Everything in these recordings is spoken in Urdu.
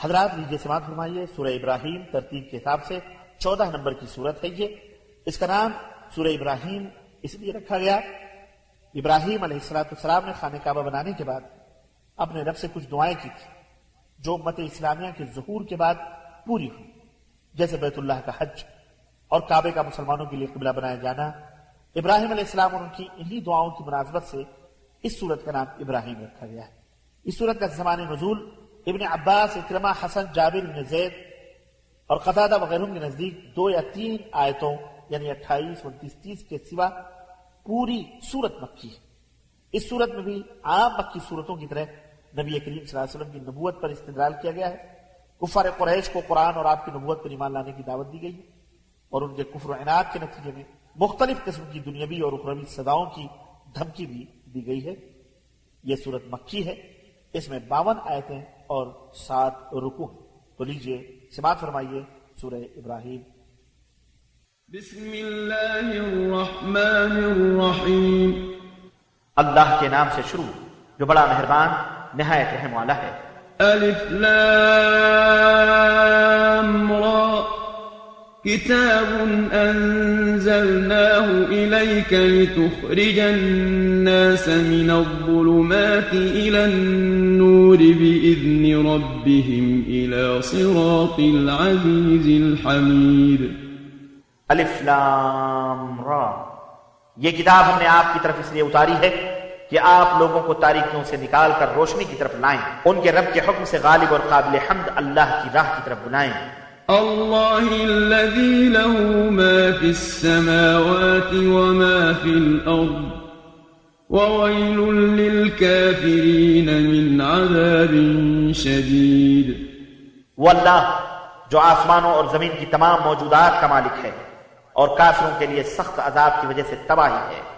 حضرات لیجیے سماعت فرمائیے، سورہ ابراہیم ترتیب کے حساب سے چودہ نمبر کی صورت ہے یہ۔ اس کا نام سورہ ابراہیم اس لیے رکھا گیا۔ ابراہیم علیہ السلاۃ السلام نے خانہ کعبہ بنانے کے بعد اپنے رب سے کچھ دعائیں کی تھی جو مت اسلامیہ کے ظہور کے بعد پوری ہوئی۔ جیسے بیت اللہ کا حج اور کعبے کا مسلمانوں کے لیے قبلہ بنایا جانا۔ ابراہیم علیہ السلام اور ان کی انہی دعاؤں کی مناسبت سے اس صورت کا نام ابراہیم رکھا گیا ہے۔ اس صورت کا زمان نزول ابن عباس اکرما حسن، جابر بن زید اور قطادہ وغیرہ کے نزدیک دو یا تین آیتوں یعنی اٹھائیس، انتیس، تیس کے سوا پوری صورت مکی ہے۔ اس صورت میں بھی عام مکی صورتوں کی طرح نبی کریم صلی اللہ علیہ وسلم کی نبوت پر استدلال کیا گیا ہے۔ کفار قریش کو قرآن اور آپ کی نبوت پر ایمان لانے کی دعوت دی گئی ہے اور ان کے کفر و عناد کے نتیجے میں مختلف قسم کی دنیاوی اور اخروی صداؤں کی دھمکی بھی دی گئی ہے۔ یہ صورت مکی ہے۔ اس میں باون آیتیں اور سات رکو ہیں۔ تو لیجیے سماعت فرمائیے سورہ ابراہیم۔ بسم اللہ الرحمن الرحیم۔ اللہ کے نام سے شروع جو بڑا مہربان نہایت رحم والا ہے۔ الف لام را۔ كتاب أنزلناه إليك لتخرج الناس من الظلمات إلى النور بإذن ربهم إلى صراط العزيز الحميد الف لام را. یہ کتاب ہم نے آپ کی طرف اس لیے اتاری ہے کہ آپ لوگوں کو تاریخیوں سے نکال کر روشنی کی طرف لائیں، ان کے رب کے حکم سے غالب اور قابل حمد اللہ کی راہ کی طرف بلائیں۔ الله الذي له ما في السماوات وما في الأرض وويل للكافرين من عذاب شديد. وہ اللہ جو آسمانوں اور زمین کی تمام موجودات کا مالک ہے اور کافروں کے لیے سخت عذاب کی وجہ سے تباہی ہے۔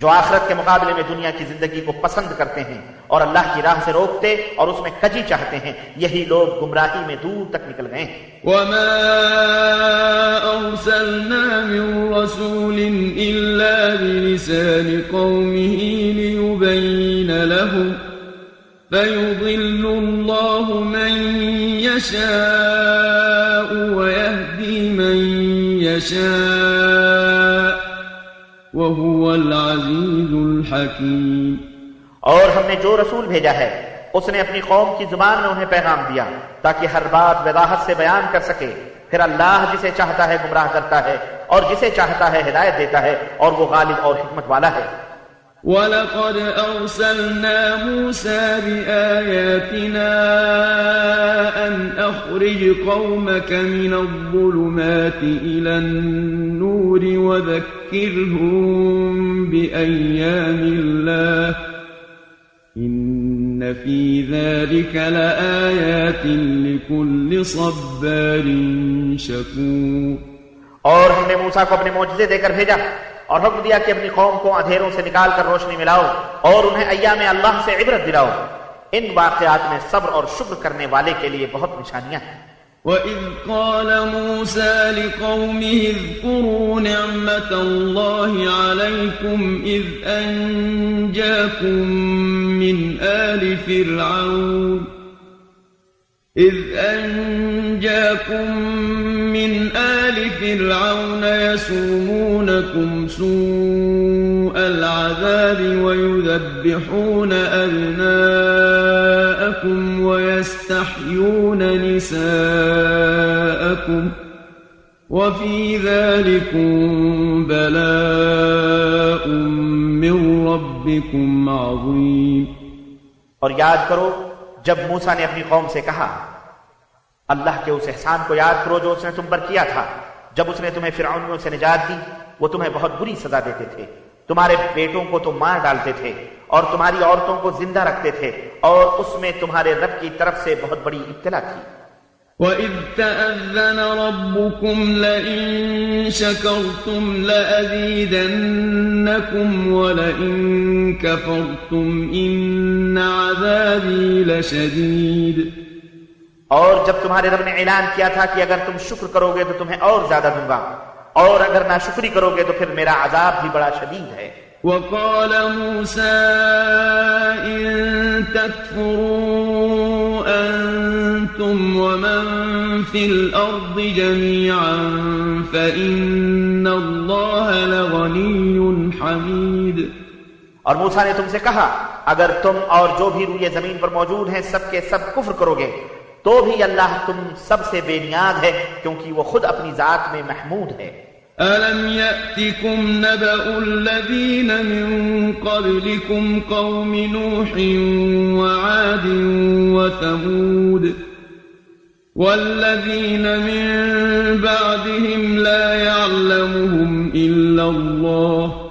جو آخرت کے مقابلے میں دنیا کی زندگی کو پسند کرتے ہیں اور اللہ کی راہ سے روکتے اور اس میں کجی چاہتے ہیں، یہی لوگ گمراہی میں دور تک نکل گئے ہیں۔ وما ارسلنا من رسول الا بلسان قومه ليبين لهم فيضل الله من يشاء ويهدي من يشاء وهو العزيز الحكيم. اور ہم نے جو رسول بھیجا ہے، اس نے اپنی قوم کی زبان میں انہیں پیغام دیا، تاکہ ہر بات وضاحت سے بیان کر سکے۔ پھر اللہ جسے چاہتا ہے، گمراہ کرتا ہے، اور جسے چاہتا ہے، ہدایت دیتا ہے، اور وہ غالب اور حکمت والا ہے۔ وَلَقَدْ أَرْسَلْنَا مُوسَى بِآيَاتِنَا أَنْ أَخْرِجْ قَوْمَكَ مِنَ الظُّلُمَاتِ إِلَى النُّورِ وَذَكِّرْهُمْ بِأَيَّامِ اللَّهِ إِنَّ فِي ذَلِكَ لَآيَاتٍ لِكُلِّ صَبَّارٍ شَكُورٍ اور ہم نے موسیٰ کو اپنے معجزے دے کر بھیجا اور حکم دیا کہ اپنی قوم کو اندھیروں سے نکال کر روشنی ملاؤ اور انہیں ایام اللہ سے عبرت دلاؤ۔ ان واقعات میں صبر اور شکر کرنے والے کے لیے بہت نشانیاں ہیں۔ وَإِذْ قَالَ مُوسَى لِقَوْمِهِ اذْكُرُوا نِعْمَةَ اللَّهِ عَلَيْكُمْ إِذْ أَنْجَاكُمْ مِنْ آلِ فِرْعَوْنَ۔ إذ أنجاكم من آل فرعون يسومونكم سوء العذاب ويذبحون أبناءكم ويستحيون نساءكم وفي ذلكم بلاء من ربكم عظيم اور یاد کرو جب موسا نے اپنی قوم سے کہا اللہ کے اس احسان کو یاد کرو جو اس نے تم پر کیا تھا۔ جب اس نے تمہیں فرعونیوں سے نجات دی، وہ تمہیں بہت بری سزا دیتے تھے۔ تمہارے بیٹوں کو تو مار ڈالتے تھے اور تمہاری عورتوں کو زندہ رکھتے تھے اور اس میں تمہارے رب کی طرف سے بہت بڑی ابتلا تھی۔ وَإِذْ تَأَذَّنَ رَبُّكُمْ لَئِن شَكَرْتُمْ لَأَزِيدَنَّكُمْ وَلَئِن كَفَرْتُمْ إِنَّ عَذَابِي لَشَدِيدٌ اور جب تمہارے رب نے اعلان کیا تھا کہ اگر تم شکر کرو گے تو تمہیں اور زیادہ دوں گا اور اگر نہ شکری کرو گے تو پھر میرا عذاب بھی بڑا شدید ہے۔ وقال موسى إن تكفروا أنتم ومن في الأرض جميعا فإن الله لغني حميد۔ اور موسا نے تم سے کہا اگر تم اور جو بھی روئے زمین پر موجود ہیں سب کے سب کفر کرو گے تو بھی اللہ تم سب سے بے نیاز ہے کیونکہ وہ خود اپنی ذات میں محمود ہے۔ ألم يأتكم نبأ الذين من قبلكم قوم نوح وعاد وثمود والذين من بعدهم لا يعلمهم إلا الله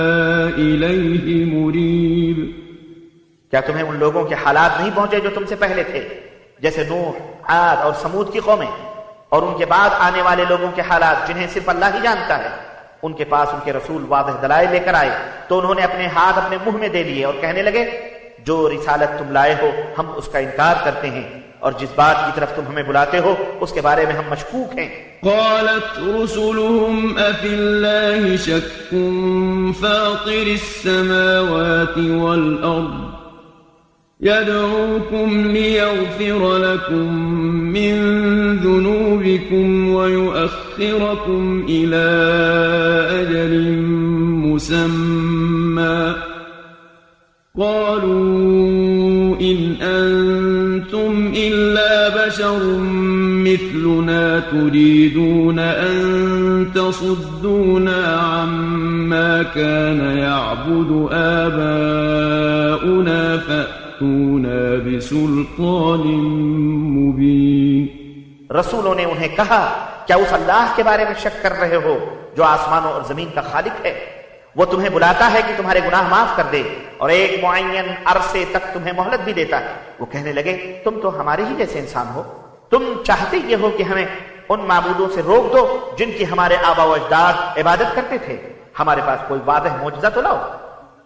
کیا تمہیں ان لوگوں کے حالات نہیں پہنچے جو تم سے پہلے تھے؟ جیسے نوح، عاد اور سمود کی قومیں۔ اور ان کے بعد آنے والے لوگوں کے حالات جنہیں صرف اللہ ہی جانتا ہے۔ ان کے پاس ان کے رسول واضح دلائل لے کر آئے۔ تو انہوں نے اپنے ہاتھ اپنے منہ میں دے لیے اور کہنے لگے، جو رسالت تم لائے ہو، ہم اس کا انکار کرتے ہیں۔ اور جس بات کی طرف تم ہمیں بلاتے ہو، اس کے بارے میں ہم مشکوک ہیں۔ قالت رسلهم أفي الله شك فاطر السماوات والأرض؟ يدعوكم ليغفر لكم من ذنوبكم ويؤخركم إلى أجل مسمى. قالوا إن أنتم إلا بشر مثلنا تريدون أن تصدونا عما كان يعبد آباؤنا فأتونا بسلطان مبين. رسولوں نے انہیں کہا، کیا اس اللہ کے بارے میں شک کر رہے ہو جو آسمانوں اور زمین کا خالق ہے؟ وہ تمہیں بلاتا ہے کہ تمہارے گناہ معاف کر دے اور ایک معین عرصے تک تمہیں مہلت بھی دیتا ہے۔ وہ کہنے لگے، تم تو ہمارے ہی جیسے انسان ہو۔ تم چاہتے یہ ہو کہ ہمیں ان معبودوں سے روک دو جن کی ہمارے آبا و اجداد عبادت کرتے تھے۔ ہمارے پاس کوئی واضح معجزہ تو لاؤ۔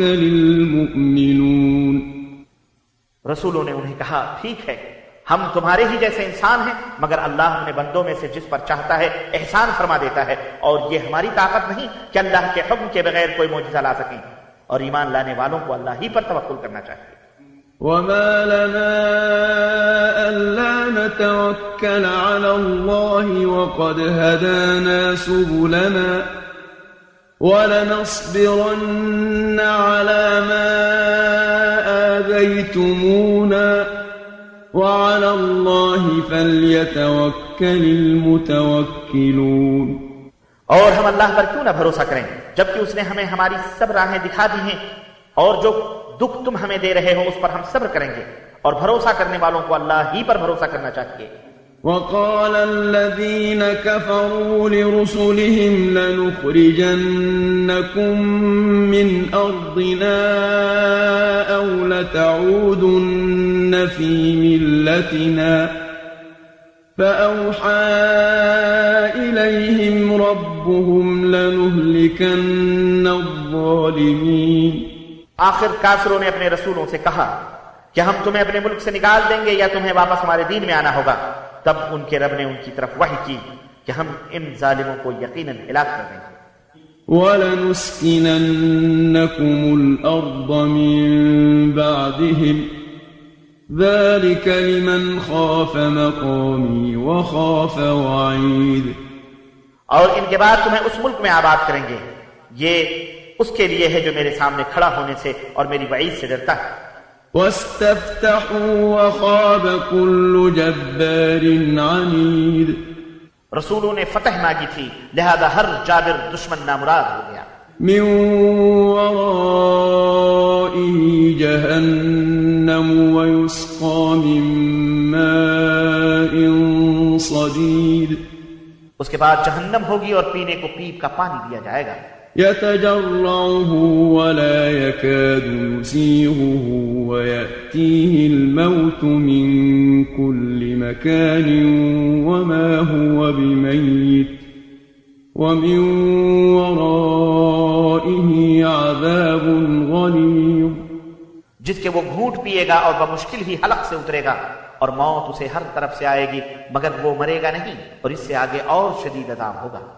المؤمنون رسولوں نے انہیں کہا ٹھیک ہے ہم تمہارے ہی جیسے انسان ہیں مگر اللہ اپنے بندوں میں سے جس پر چاہتا ہے احسان فرما دیتا ہے اور یہ ہماری طاقت نہیں کہ اللہ کے حکم کے بغیر کوئی معجزہ لا سکیں۔ اور ایمان لانے والوں کو اللہ ہی پر توکل کرنا چاہیے۔ وما لنا ألا نتوكل على الله وقد هدانا سبلنا۔ ولنصبرن على ما آذيتمونا وعلى الله فليتوكل المتوكلون اور ہم اللہ پر کیوں نہ بھروسہ کریں جبکہ اس نے ہمیں ہماری سب راہیں دکھا دی ہیں اور جو دکھ تم ہمیں دے رہے ہو اس پر ہم صبر کریں گے اور بھروسہ کرنے والوں کو اللہ ہی پر بھروسہ کرنا چاہیے۔ وقال الذين كفروا لرسلهم لنخرجنكم من أرضنا أو لتعودن في ملتنا فأوحى إليهم ربهم لنهلكن الظالمين. آخر کافروں نے اپنے رسولوں سے کہا کہ ہم تمہیں اپنے ملک سے نکال دیں گے یا تمہیں واپس ہمارے دین میں آنا ہوگا؟ تب ان کے رب نے ان کی طرف وحی کی کہ ہم ان ظالموں کو یقیناً ہلاک کر دیں گے۔ ولنسكننكم الأرض من بعدهم ذلك لمن خاف مقامي وخاف وعيد۔ اور ان کے بعد تمہیں اس ملک میں آباد کریں گے۔ یہ اس کے لیے ہے جو میرے سامنے کھڑا ہونے سے اور میری وعید سے ڈرتا ہے۔ واستفتحوا وخاب كل جبار عنيد. رسولوں نے فتح مانگی تھی لہذا ہر جابر دشمن نامراد ہو گیا۔ من ورائه جهنم ويسقى من ماء صديد. اس کے بعد جہنم ہوگی اور پینے کو پیپ کا پانی دیا جائے گا۔ يتجرعه ولا يكاد يسيغه ويأتيه الموت من كل مكان وما هو بميت ومن ورائه عذاب غليظ جس کے وہ گھونٹ پیے گا اور بمشکل ہی حلق سے اترے گا اور موت اسے ہر طرف سے آئے گی، مگر وہ مرے گا نہیں اور اس سے آگے اور شدید عذاب ہوگا۔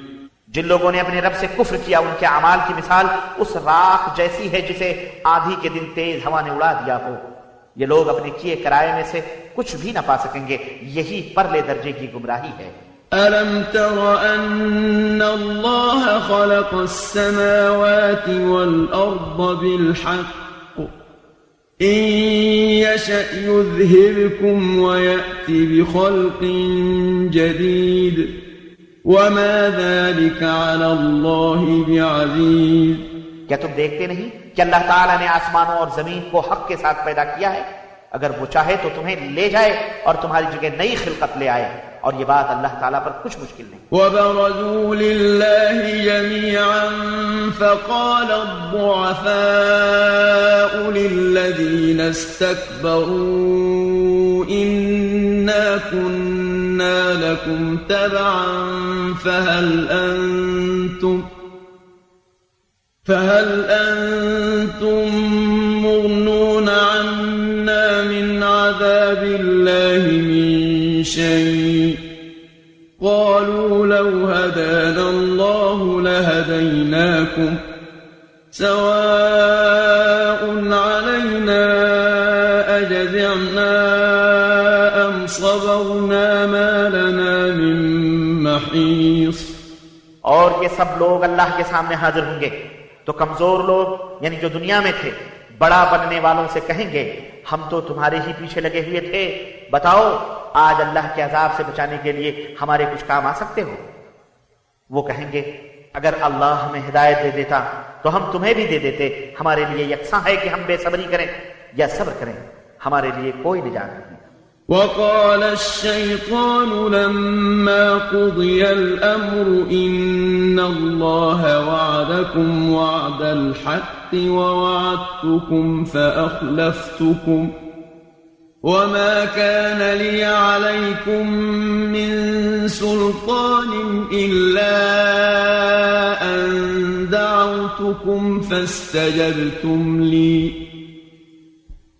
جن لوگوں نے اپنے رب سے کفر کیا، ان کے اعمال کی مثال اس راکھ جیسی ہے جسے آدھی کے دن تیز ہوا نے اڑا دیا ہو۔ یہ لوگ اپنے کیے کرائے میں سے کچھ بھی نہ پا سکیں گے۔ یہی پرلے درجے کی گمراہی ہے۔ ألم تر أن الله خلق السماوات والأرض بالحق؟ إن يشأ يذهبكم ويأتي بخلق جديد۔ وما ذلك على الله بعزيز۔ کیا تم دیکھتے نہیں کہ اللہ تعالیٰ نے آسمانوں اور زمین کو حق کے ساتھ پیدا کیا ہے؟ اگر وہ چاہے تو تمہیں لے جائے اور تمہاری جگہ نئی خلقت لے آئے۔ اور یہ بات اللہ تعالیٰ پر کچھ مشکل نہیں۔ وبرزوا لله جميعا فقال الضعفاء للذين استكبروا إنا لكم تبعا فهل أنتم فهل أنتم مغنون عنا من عذاب الله من شيء؟ قالوا لو هدانا الله لهديناكم سواء اور یہ سب لوگ اللہ کے سامنے حاضر ہوں گے۔ تو کمزور لوگ یعنی جو دنیا میں تھے، بڑا بننے والوں سے کہیں گے، ہم تو تمہارے ہی پیچھے لگے ہوئے تھے۔ بتاؤ، آج اللہ کے عذاب سے بچانے کے لیے ہمارے کچھ کام آ سکتے ہو؟ وہ کہیں گے، اگر اللہ ہمیں ہدایت دے دیتا، تو ہم تمہیں بھی دے دیتے۔ ہمارے لیے یکساں ہے کہ ہم بے صبری کریں یا صبر کریں۔ ہمارے لیے کوئی نجات نہیں۔ وقال الشيطان لما قضي الأمر إن الله وعدكم وعد الحق ووعدتكم فأخلفتكم وما كان لي عليكم من سلطان إلا أن دعوتكم فاستجبتم لي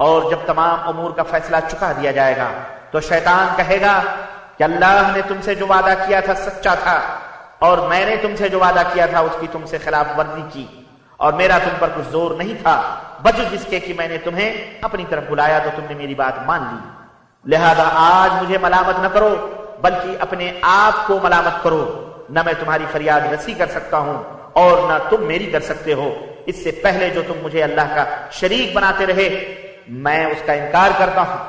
اور جب تمام امور کا فیصلہ چکا دیا جائے گا، تو شیطان کہے گا کہ اللہ نے تم سے جو وعدہ کیا تھا سچا تھا، اور میں نے تم سے جو وعدہ کیا تھا اس کی تم سے خلاف ورزی کی، اور میرا تم پر کچھ زور نہیں تھا بجز اس کے کہ میں نے تمہیں اپنی طرف بلایا تو تم نے میری بات مان لی۔ لہذا آج مجھے ملامت نہ کرو، بلکہ اپنے آپ کو ملامت کرو۔ نہ میں تمہاری فریاد رسی کر سکتا ہوں، اور نہ تم میری کر سکتے ہو۔ اس سے پہلے جو تم مجھے اللہ کا شریک بناتے رہے میں اس کا انکار کرتا ہوں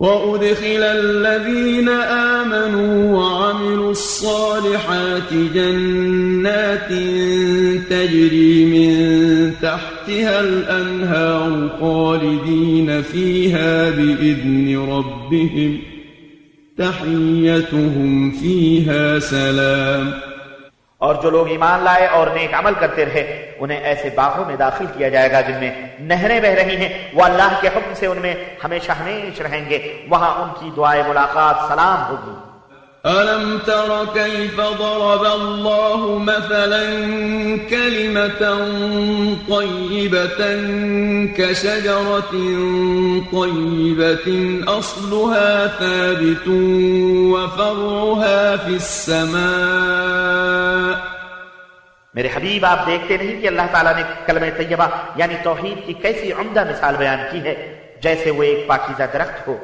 وأدخل الذين آمنوا وعملوا الصالحات جنات تجري من تحتها الأنهار خالدين فيها بإذن ربهم تحيتهم فيها سلام اور جو لوگ ایمان لائے اور نیک عمل کرتے رہے، انہیں ایسے باغوں میں داخل کیا جائے گا جن میں نہریں بہ رہی ہیں۔ وہ اللہ کے حکم سے ان میں ہمیشہ ہمیش رہیں گے۔ وہاں ان کی دعائیں ملاقات سلام ہوگی۔ ألم تر كيف ضرب الله مثلا كلمة طيبة كشجرة طيبة أصلها ثابت وفرعها في السماء میرے حبیب آپ دیکھتے نہیں کہ اللہ تعالیٰ نے کلمہ طیبہ یعنی توحید کی کیسی عمدہ مثال بیان کی ہے جیسے وہ ایک پاکیزہ درخت ہو۔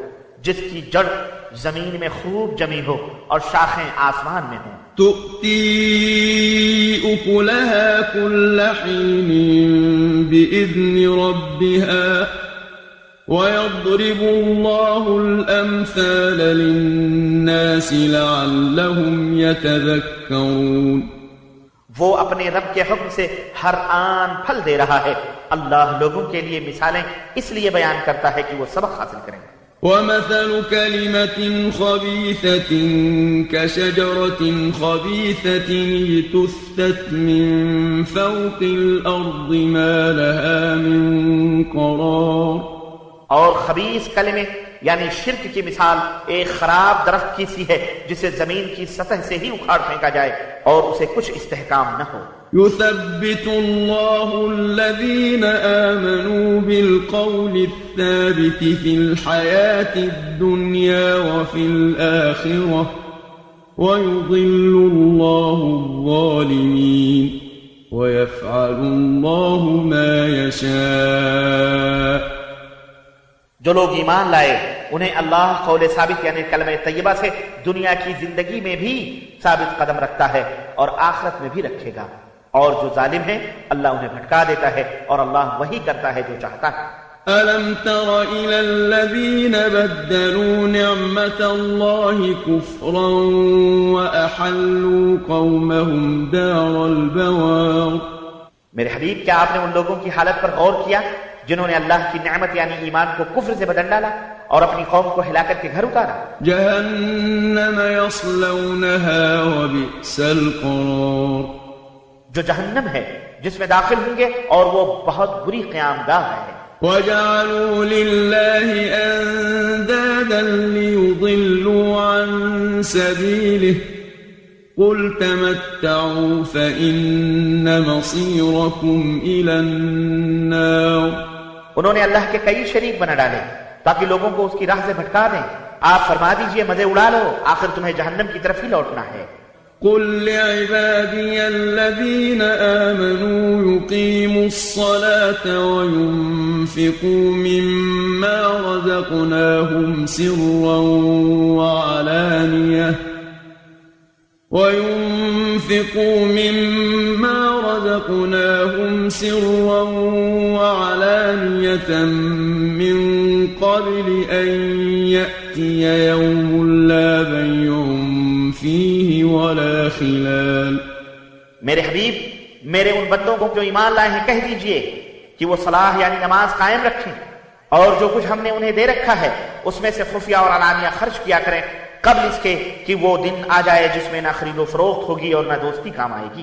جس کی جڑ زمین میں خوب جمی ہو اور شاخیں آسمان میں ہوں۔ تؤتي أكلها كل حين بإذن ربها ويضرب الله الأمثال للناس لعلهم يتذكرون۔ وہ اپنے رب کے حکم سے ہر آن پھل دے رہا ہے۔ اللہ لوگوں کے لیے مثالیں اس لیے بیان کرتا ہے کہ وہ سبق حاصل کریں۔ ومثل كلمة خبيثة كشجرة خبيثة اجتثت من فوق الأرض ما لها من قرار. اور خبیص کلمے یعنی شرک کی مثال، ایک خراب درخت کی سی ہے، جسے زمین کی سطح سے ہی اکھاڑ پھینکا جائے اور اسے کچھ استحکام نہ ہو۔ يثبت الله الذين آمنوا بالقول الثابت في الحياة الدنيا وفي الآخرة ويضل الله الظالمين ويفعل الله ما يشاء جو لوگ ایمان لائے انہیں اللہ قول ثابت یعنی کلمہ طیبہ سے دنیا کی زندگی میں بھی ثابت قدم رکھتا ہے اور آخرت میں بھی رکھے گا۔ اور جو ظالم ہیں اللہ انہیں بھٹکا دیتا ہے اور اللہ وہی کرتا ہے جو چاہتا ہے۔ ألم تر إلى الذين بدلوا نعمة الله كفرا وأحلوا قومهم دار البوار۔ میرے حبیب کیا آپ نے ان لوگوں کی حالت پر غور کیا؟ جنہوں نے اللہ کی نعمت یعنی ایمان کو کفر سے بدل ڈالا اور اپنی قوم کو ہلاکت کے گھر اتارا۔ جهنم يصلونها وبئس القرار۔ جو جہنم ہے جس میں داخل ہوں گے اور وہ بہت بری قیام گاہ ہے۔ وجعلوا لله أندادا ليضلوا عن سبيله قل تمتعوا فإن مصيركم إلى النار۔ انہوں نے اللہ کے کئی شریک بنا ڈالے تاکہ لوگوں کو اس کی راہ سے بھٹکا دیں۔ آپ فرما دیجیے، مزے اڑا لو۔ آخر تمہیں جہنم کی طرف ہی لوٹنا ہے۔ قل لعبادي الذين آمنوا يقيموا الصلاة وينفقوا مما رزقناهم سرا وعلانية وينفقوا مما رزقناهم سرا من قبل أن يأتي يوم لا بيع فيه ولا خلال۔ میرے حبیب، میرے ان بندوں کو جو ایمان لائے ہیں، کہہ دیجیے کہ وہ صلاح یعنی نماز قائم رکھیں۔ اور جو کچھ ہم نے انہیں دے رکھا ہے، اس میں سے خفیہ اور علانیہ خرچ کیا کریں۔ قبل اس کے کہ وہ دن آ جائے جس میں نہ خرید و فروخت ہوگی اور نہ دوستی کام آئے گی۔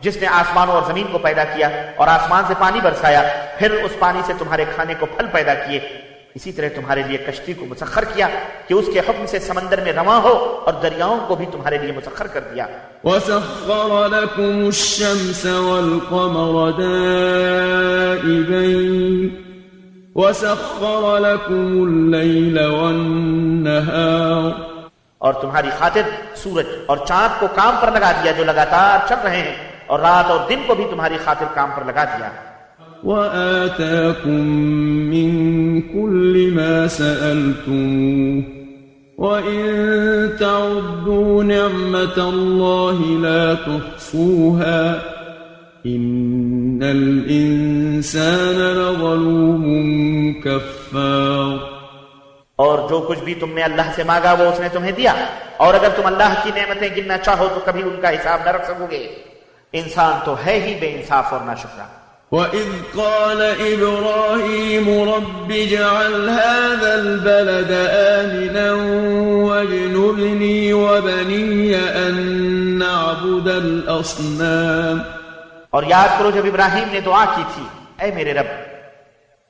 جس نے آسمانوں اور زمین کو پیدا کیا اور آسمان سے پانی برسایا پھر اس پانی سے تمہارے کھانے کو پھل پیدا کیے۔ اسی طرح تمہارے لیے کشتی کو مسخر کیا کہ اس کے حکم سے سمندر میں رواں ہو اور دریاؤں کو بھی تمہارے لیے مسخر کر دیا۔ وسخر لكم الشمس والقمر دائبين وسخر لكم الليل والنهار اور تمہاری خاطر سورج اور چاند کو کام پر لگا دیا جو لگاتار چل رہے ہیں۔ اور رات اور دن کو بھی تمہاری خاطر کام پر لگا دیا۔ وآتاكم من كل ما سألتموه وإن تعدوا نعمة الله لا تحصوها إن الإنسان لظلوم كفار۔ اور جو کچھ بھی تم نے اللہ سے مانگا وہ اس نے تمہیں دیا۔ اور اگر تم اللہ کی نعمتیں گننا چاہو تو کبھی ان کا حساب نہ رکھ سکو گے۔ انسان تو ہے ہی بے انصاف اور نہ شکرہ وَإِذْ قَالَ إِبْرَاهِيمُ رَبِّ اجْعَلْ هَذَا الْبَلَدَ آمِنًا وَاجْنُبْنِي وَبَنِيَّ أَن نَّعْبُدَ الْأَصْنَامَ۔ اور یاد کرو جب ابراہیم نے دعا کی تھی اے میرے رب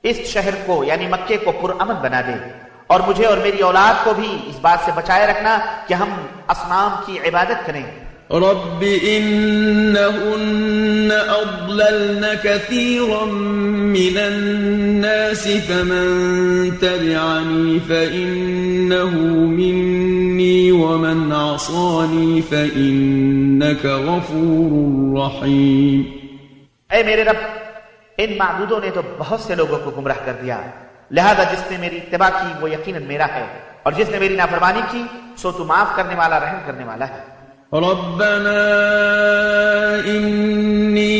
اس شہر کو یعنی مکے کو پرامن بنا دے اور مجھے اور میری اولاد کو بھی اس بات سے بچائے رکھنا کہ ہم اصنام کی عبادت کریں۔ رب إنهن أضللن كثيرا من الناس فمن تبعني فإنه مني ومن عصاني فإنك غفور رحيم اے میرے رب إن معبودوں نے تو بہت سے لوگوں کو گمراہ کر دیا لہذا جس نے میری اتباع کی وہ یقیناً میرا ہے اور جس نے میری نافرمانی کی سو تو معاف کرنے والا رحم کرنے والا ہے. ربنا إني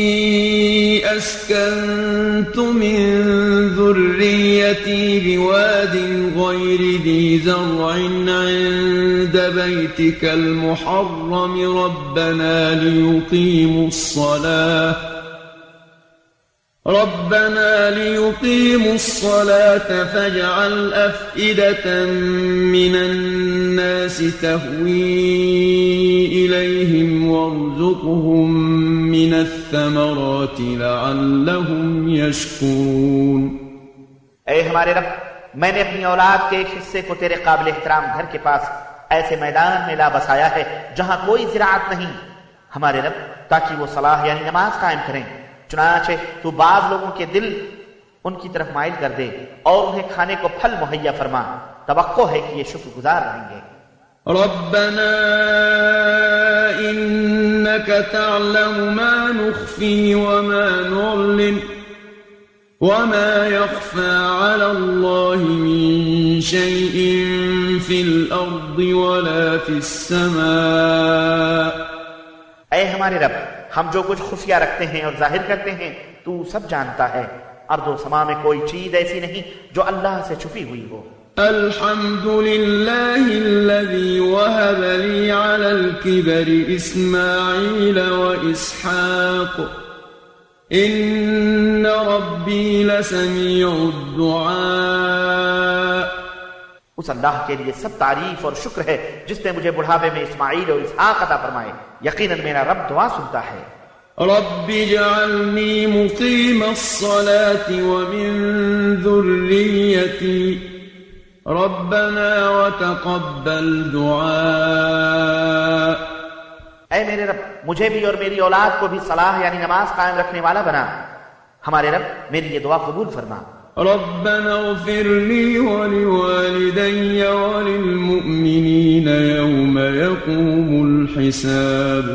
أسكنت من ذريتي بواد غير ذي زرع عند بيتك المحرم. ربنا ليقيموا الصلاة. ربنا ليقيموا الصلاة فاجعل أفئدة من الناس تهوي إليهم وارزقهم من الثمرات لعلهم يشكرون اے ہمارے رب، میں نے اپنی اولاد کے ایک حصے کو تیرے قابل احترام گھر کے پاس ایسے میدان میں لا بسایا ہے جہاں کوئی زراعت نہیں۔ ہمارے رب، تاکہ وہ صلاح یعنی نماز قائم کریں۔ چنانچہ تو بعض لوگوں کے دل ان کی طرف مائل کر دے اور انہیں کھانے کو پھل مہیا فرما۔ توقع ہے کہ یہ شکر گزار رہیں گے۔ ربنا إنك تعلم ما نخفي وما نعلن وما يخفى على الله من شيء في الأرض ولا في السماء۔ اے ہمارے رب ہم جو کچھ خفیہ رکھتے ہیں اور ظاہر کرتے ہیں، تو سب جانتا ہے۔ ارض و سما میں کوئی چیز ایسی نہیں جو اللہ سے چھپی ہوئی ہو۔ الحمد لله الذي وهب لي على الكبر إسماعيل وإسحاق إن ربي لسميع الدعاء۔ اس اللہ کے لیے سب تعریف اور شکر ہے جس نے مجھے بڑھاپے میں اسماعیل اور اسحاق عطا فرمائے۔ یقیناً میرا رب دعا سنتا ہے۔ رب اجعلني مقيم الصلاة ومن ذريتي ربنا وتقبل دعاء۔ اے میرے رب مجھے بھی اور میری اولاد کو بھی صلاح یعنی نماز قائم رکھنے والا بنا۔ ہمارے رب میری یہ دعا قبول فرما۔ ربنا اغفر لي ولوالدي وللمؤمنين يوم يقوم الحساب.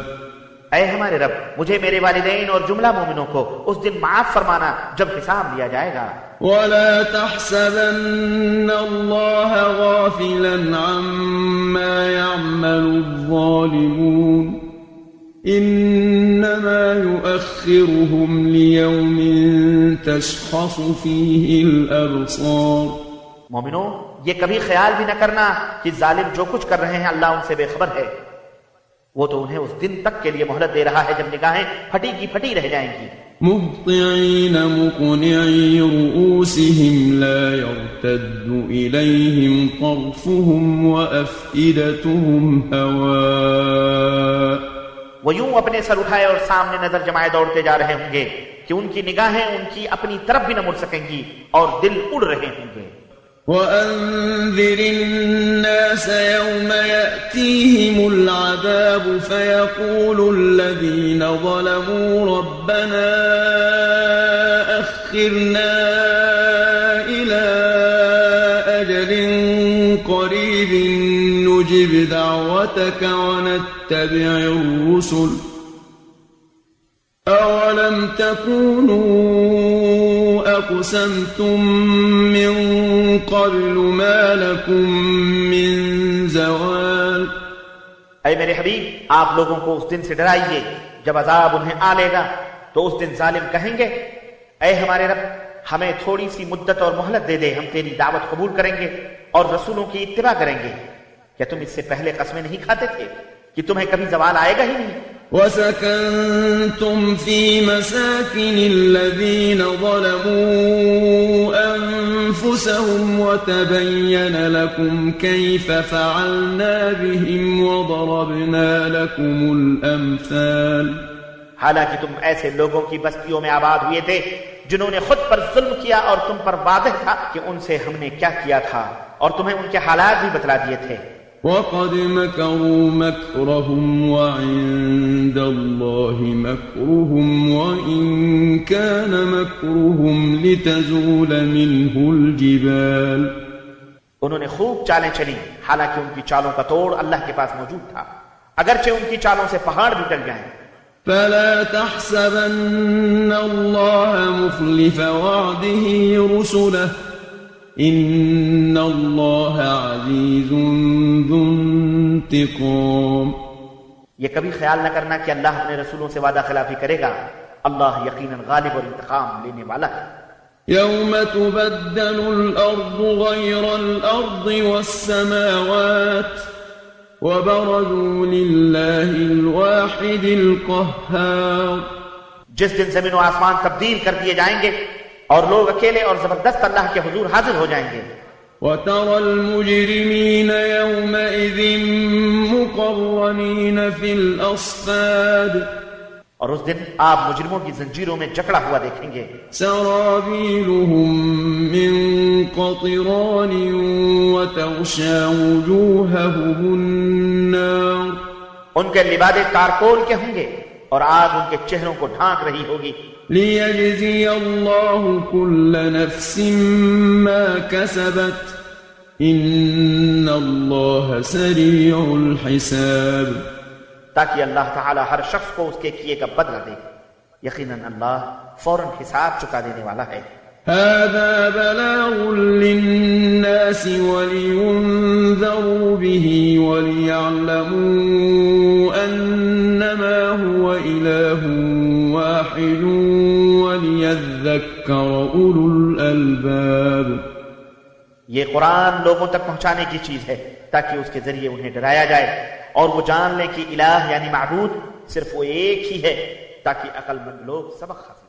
اے ہمارے رب مجھے میرے والدین اور جملہ مومنوں کو اس دن معاف فرمانا جب حساب لیا جائے گا۔ ولا تحسبن الله غافلا عما يعمل الظالمون۔ إنما يؤخرهم ليوم تشخص فيه الأبصار. مومنو یہ کبھی خیال بھی نہ کرنا کہ ظالم جو کچھ کر رہے ہیں اللہ ان سے بے خبر ہے۔ وہ تو انہیں اس دن تک کے لیے مہلت دے رہا ہے جب نگاہیں پھٹی کی پھٹی رہ جائیں گی۔ مهطعين مقنعي رؤوسهم لا يرتد إليهم طرفهم وأفئدتهم هواء وہ یوں اپنے سر اٹھائے اور سامنے نظر جمائے دوڑتے جا رہے ہوں گے کہ ان کی نگاہیں ان کی اپنی طرف بھی نہ مڑ سکیں گی اور دل اڑ رہے ہوں گے۔ وأنذر الناس يوم يأتيهم العذاب فيقول الذين ظلموا ربنا أخرنا نجب دعوتك ونتبع الرسل. أولم تكونوا أقسمتم من قبل ما لكم من زوال؟ اے میرے حبیب، آپ لوگوں کو اس دن سے ڈرائیے، جب عذاب انہیں آ لے گا، تو اس دن ظالم کہیں گے، اے ہمارے رب، ہمیں تھوڑی سی مدت اور مہلت دے دے، ہم تیری دعوت قبول کریں گے اور رسولوں کی اتباع کریں گے۔ کیا تم اس سے پہلے قسمیں نہیں کھاتے تھے کہ تمہیں کبھی زوال آئے گا ہی نہیں؟ وسكنتم في مساكن الذين ظلموا أنفسهم وتبين لكم كيف فعلنا بهم وضربنا لكم الأمثال حالانکہ تم ایسے لوگوں کی بستیوں میں آباد ہوئے تھے جنہوں نے خود پر ظلم کیا اور تم پر واضح تھا کہ ان سے ہم نے کیا کیا تھا اور تمہیں ان کے حالات بھی بتلا دیے تھے۔ وقد مكروا مكرهم وعند الله مكرهم وإن كان مكرهم لتزول منه الجبال. انہوں نے خوب چالیں چلی حالانکہ ان کی چالوں کا توڑ اللہ کے پاس موجود تھا۔ اگرچہ ان کی چالوں سے پہاڑ بھی ٹل گئے۔ فلا تحسبن الله مخلف وعده رسله إن الله عزيز انتقام یہ کبھی خیال نہ کرنا کہ اللہ اپنے رسولوں سے وعدہ خلافی کرے گا۔ اللہ یقیناً غالب اور انتقام لینے والا ہے۔ يوم تبدل الأرض غير الأرض والسماوات وبرزوا لله الواحد القهار جس دن زمین و آسمان تبدیل کر دیے جائیں گے اور لوگ اکیلے اور زبردست اللہ کے حضور حاضر ہو جائیں گے۔ وترى المجرمين يومئذ مقرنين في الأصفاد. اور اس دن آپ مجرموں کی زنجیروں میں جکڑا ہوا دیکھیں گے. سرابيلهم من قطران وتغشى وجوههم النار. ان کے لبادے تارکول کے ہوں گے. اور آگ ان کے چہروں کو ڈھانک رہی ہوگی۔ ليجزي الله كل نفس ما كسبت إن الله سريع الحساب تاکہ اللہ تعالی ہر شخص کو اس کے کیے کا بدلہ دے۔ یقیناً اللہ فوراً حساب چکا دینے والا ہے۔ هذا بلاغ للناس ولينذروا به وليعلموا أنما هو إله واحد وليذكر أولو الألباب. یہ قرآن لوگوں تک پہنچانے کی چیز ہے تاکہ اس کے ذریعے انہیں ڈرایا جائے اور وہ جان لیں کہ الہ یعنی معبود صرف وہ ایک ہی ہے تاکہ عقل مند لوگ سبق حاصل